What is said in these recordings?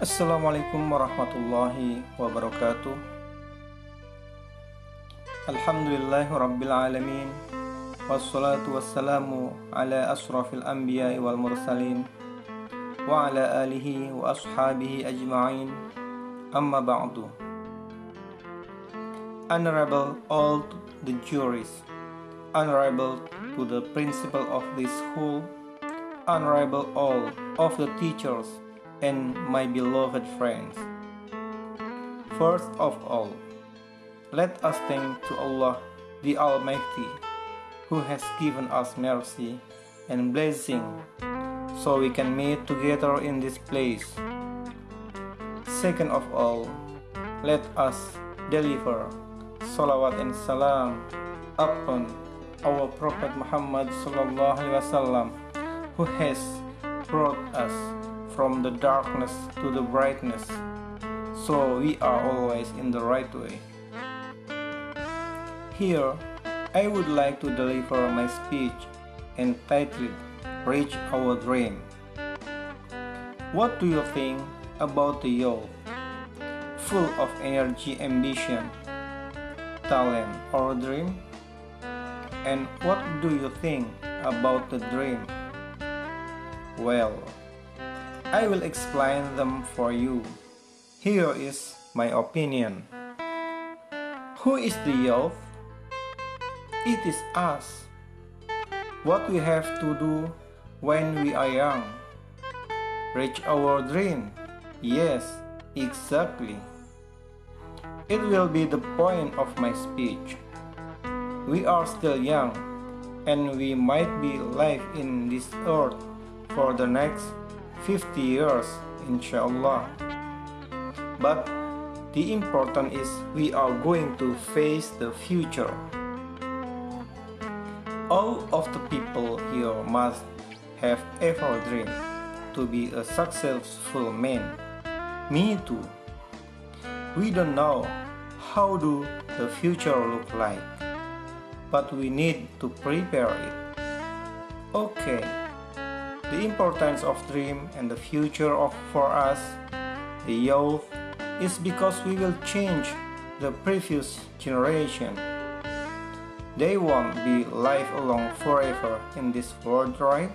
Assalamualaikum warahmatullahi wabarakatuh. Alhamdulillahi Wassalatu wassalamu ala asrafil anbiya wal mursalin Wa ala alihi wa ashabihi ajma'in. Amma ba'du. Honorable all the juries Honorable to the principal of this school Honorable all of the teachers and my beloved friends. First of all, let us thank to Allah the Almighty who has given us mercy and blessing so we can meet together in this place. Second of all, let us deliver salawat and salam upon our Prophet Muhammad sallallahu alaihi wasallam who has brought us from the darkness to the brightness, so we are always in the right way. Here, I would like to deliver my speech entitled Reach Our Dream. What do you think about the youth? Full of energy, ambition, talent, or dream? And what do you think about the dream? Well, I will explain them for you. Here is my opinion. Who is the youth? It is us. What we have to do when we are young. Reach our dream. Yes, exactly. It will be the point of my speech. We are still young, and we might be live in this earth for the next 50 years, inshallah. But the important is we are going to face the future. All of the people here must have ever dreamed to be a successful man. Me too. We don't know how do the future look like, but we need to prepare it. Okay. The importance of dream and the future of for us, the youth, is because we will change the previous generation. They won't be life alone forever in this world, right?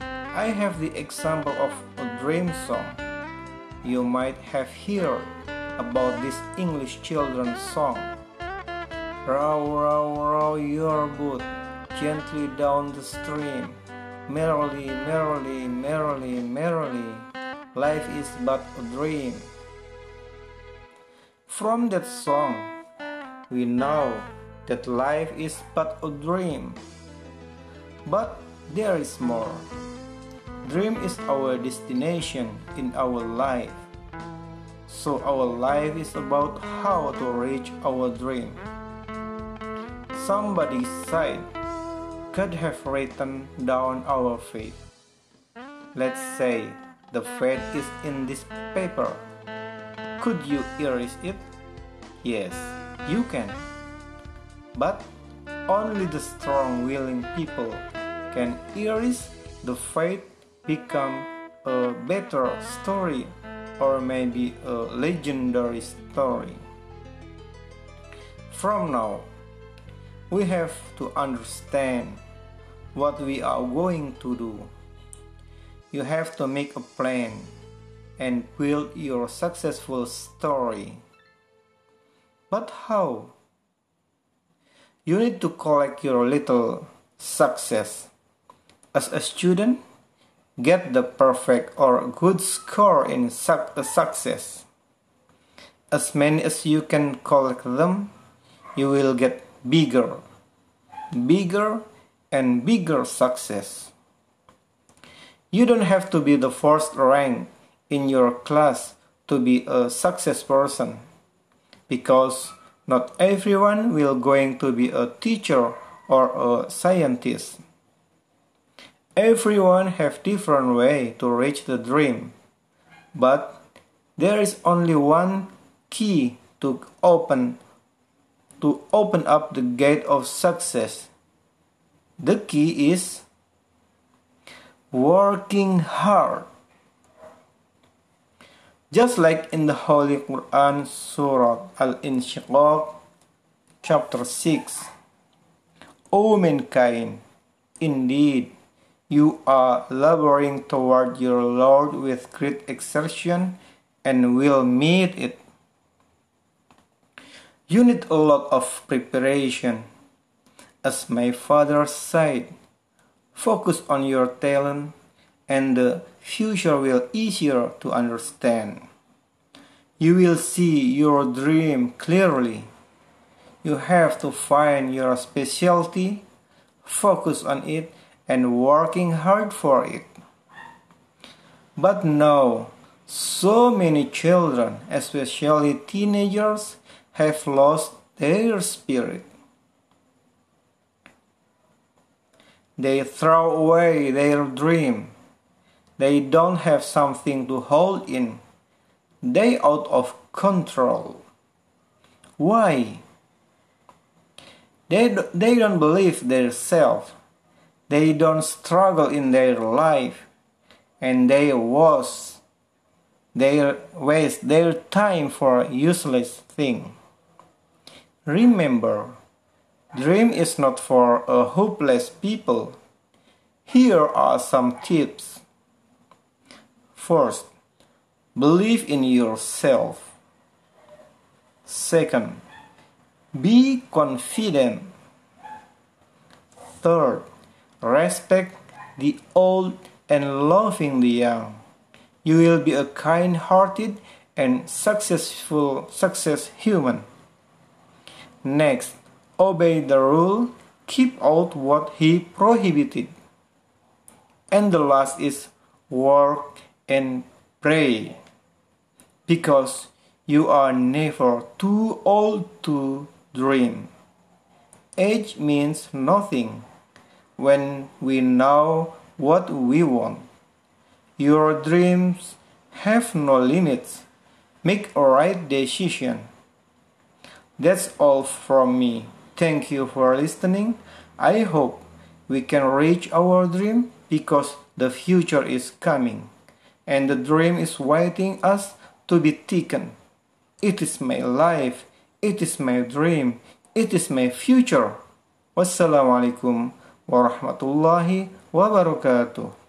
I have the example of a dream song. You might have heard about this English children's song. Row, row, row your boat gently down the stream. Merrily, merrily, merrily, merrily, life is but a dream. From that song, we know that life is but a dream. But there is more. Dream is our destination in our life. So our life is about how to reach our dream. Somebody said, could have written down our fate. Let's say the fate is in this paper. Could you erase it? Yes, you can. But only the strong willing people can erase the fate become a better story or maybe a legendary story. From now, we have to understand what we are going to do. You have to make a plan and build your successful story. But how? You need to collect your little success. As a student, get the perfect or good score in su- uh, success. As many as you can collect them, you will get bigger, bigger, and bigger success. You don't have to be the first rank in your class to be a success person because not everyone will going to be a teacher or a scientist. Everyone have different way to reach the dream, but there is only one key to open to open up the gate of success. The key is working hard. Just like in the Holy Quran, Surah Al-Inshiqaq, chapter 6. O mankind, indeed, you are laboring toward your Lord with great exertion and will meet it. You need a lot of preparation. As my father said, focus on your talent and the future will easier to understand. You will see your dream clearly. You have to find your specialty, focus on it, and working hard for it. But now, so many children, especially teenagers, have lost their spirit. They throw away their dream. They don't have something to hold in. They out of control. Why? They, they don't believe their self. They don't struggle in their life. And they was they waste their time for useless thing. Remember, dream is not for a hopeless people. Here are some tips. First, believe in yourself. Second, be confident. Third, respect the old and loving the young. You will be a kind-hearted and successful success human. Next, obey the rule, keep out what he prohibited. And the last is work and pray. Because you are never too old to dream. Age means nothing when we know what we want. Your dreams have no limits. Make a right decision. That's all from me. Thank you for listening. I hope we can reach our dream because the future is coming and the dream is waiting us to be taken. It is my life, it is my dream, it is my future. Wassalamualaikum warahmatullahi wabarakatuh.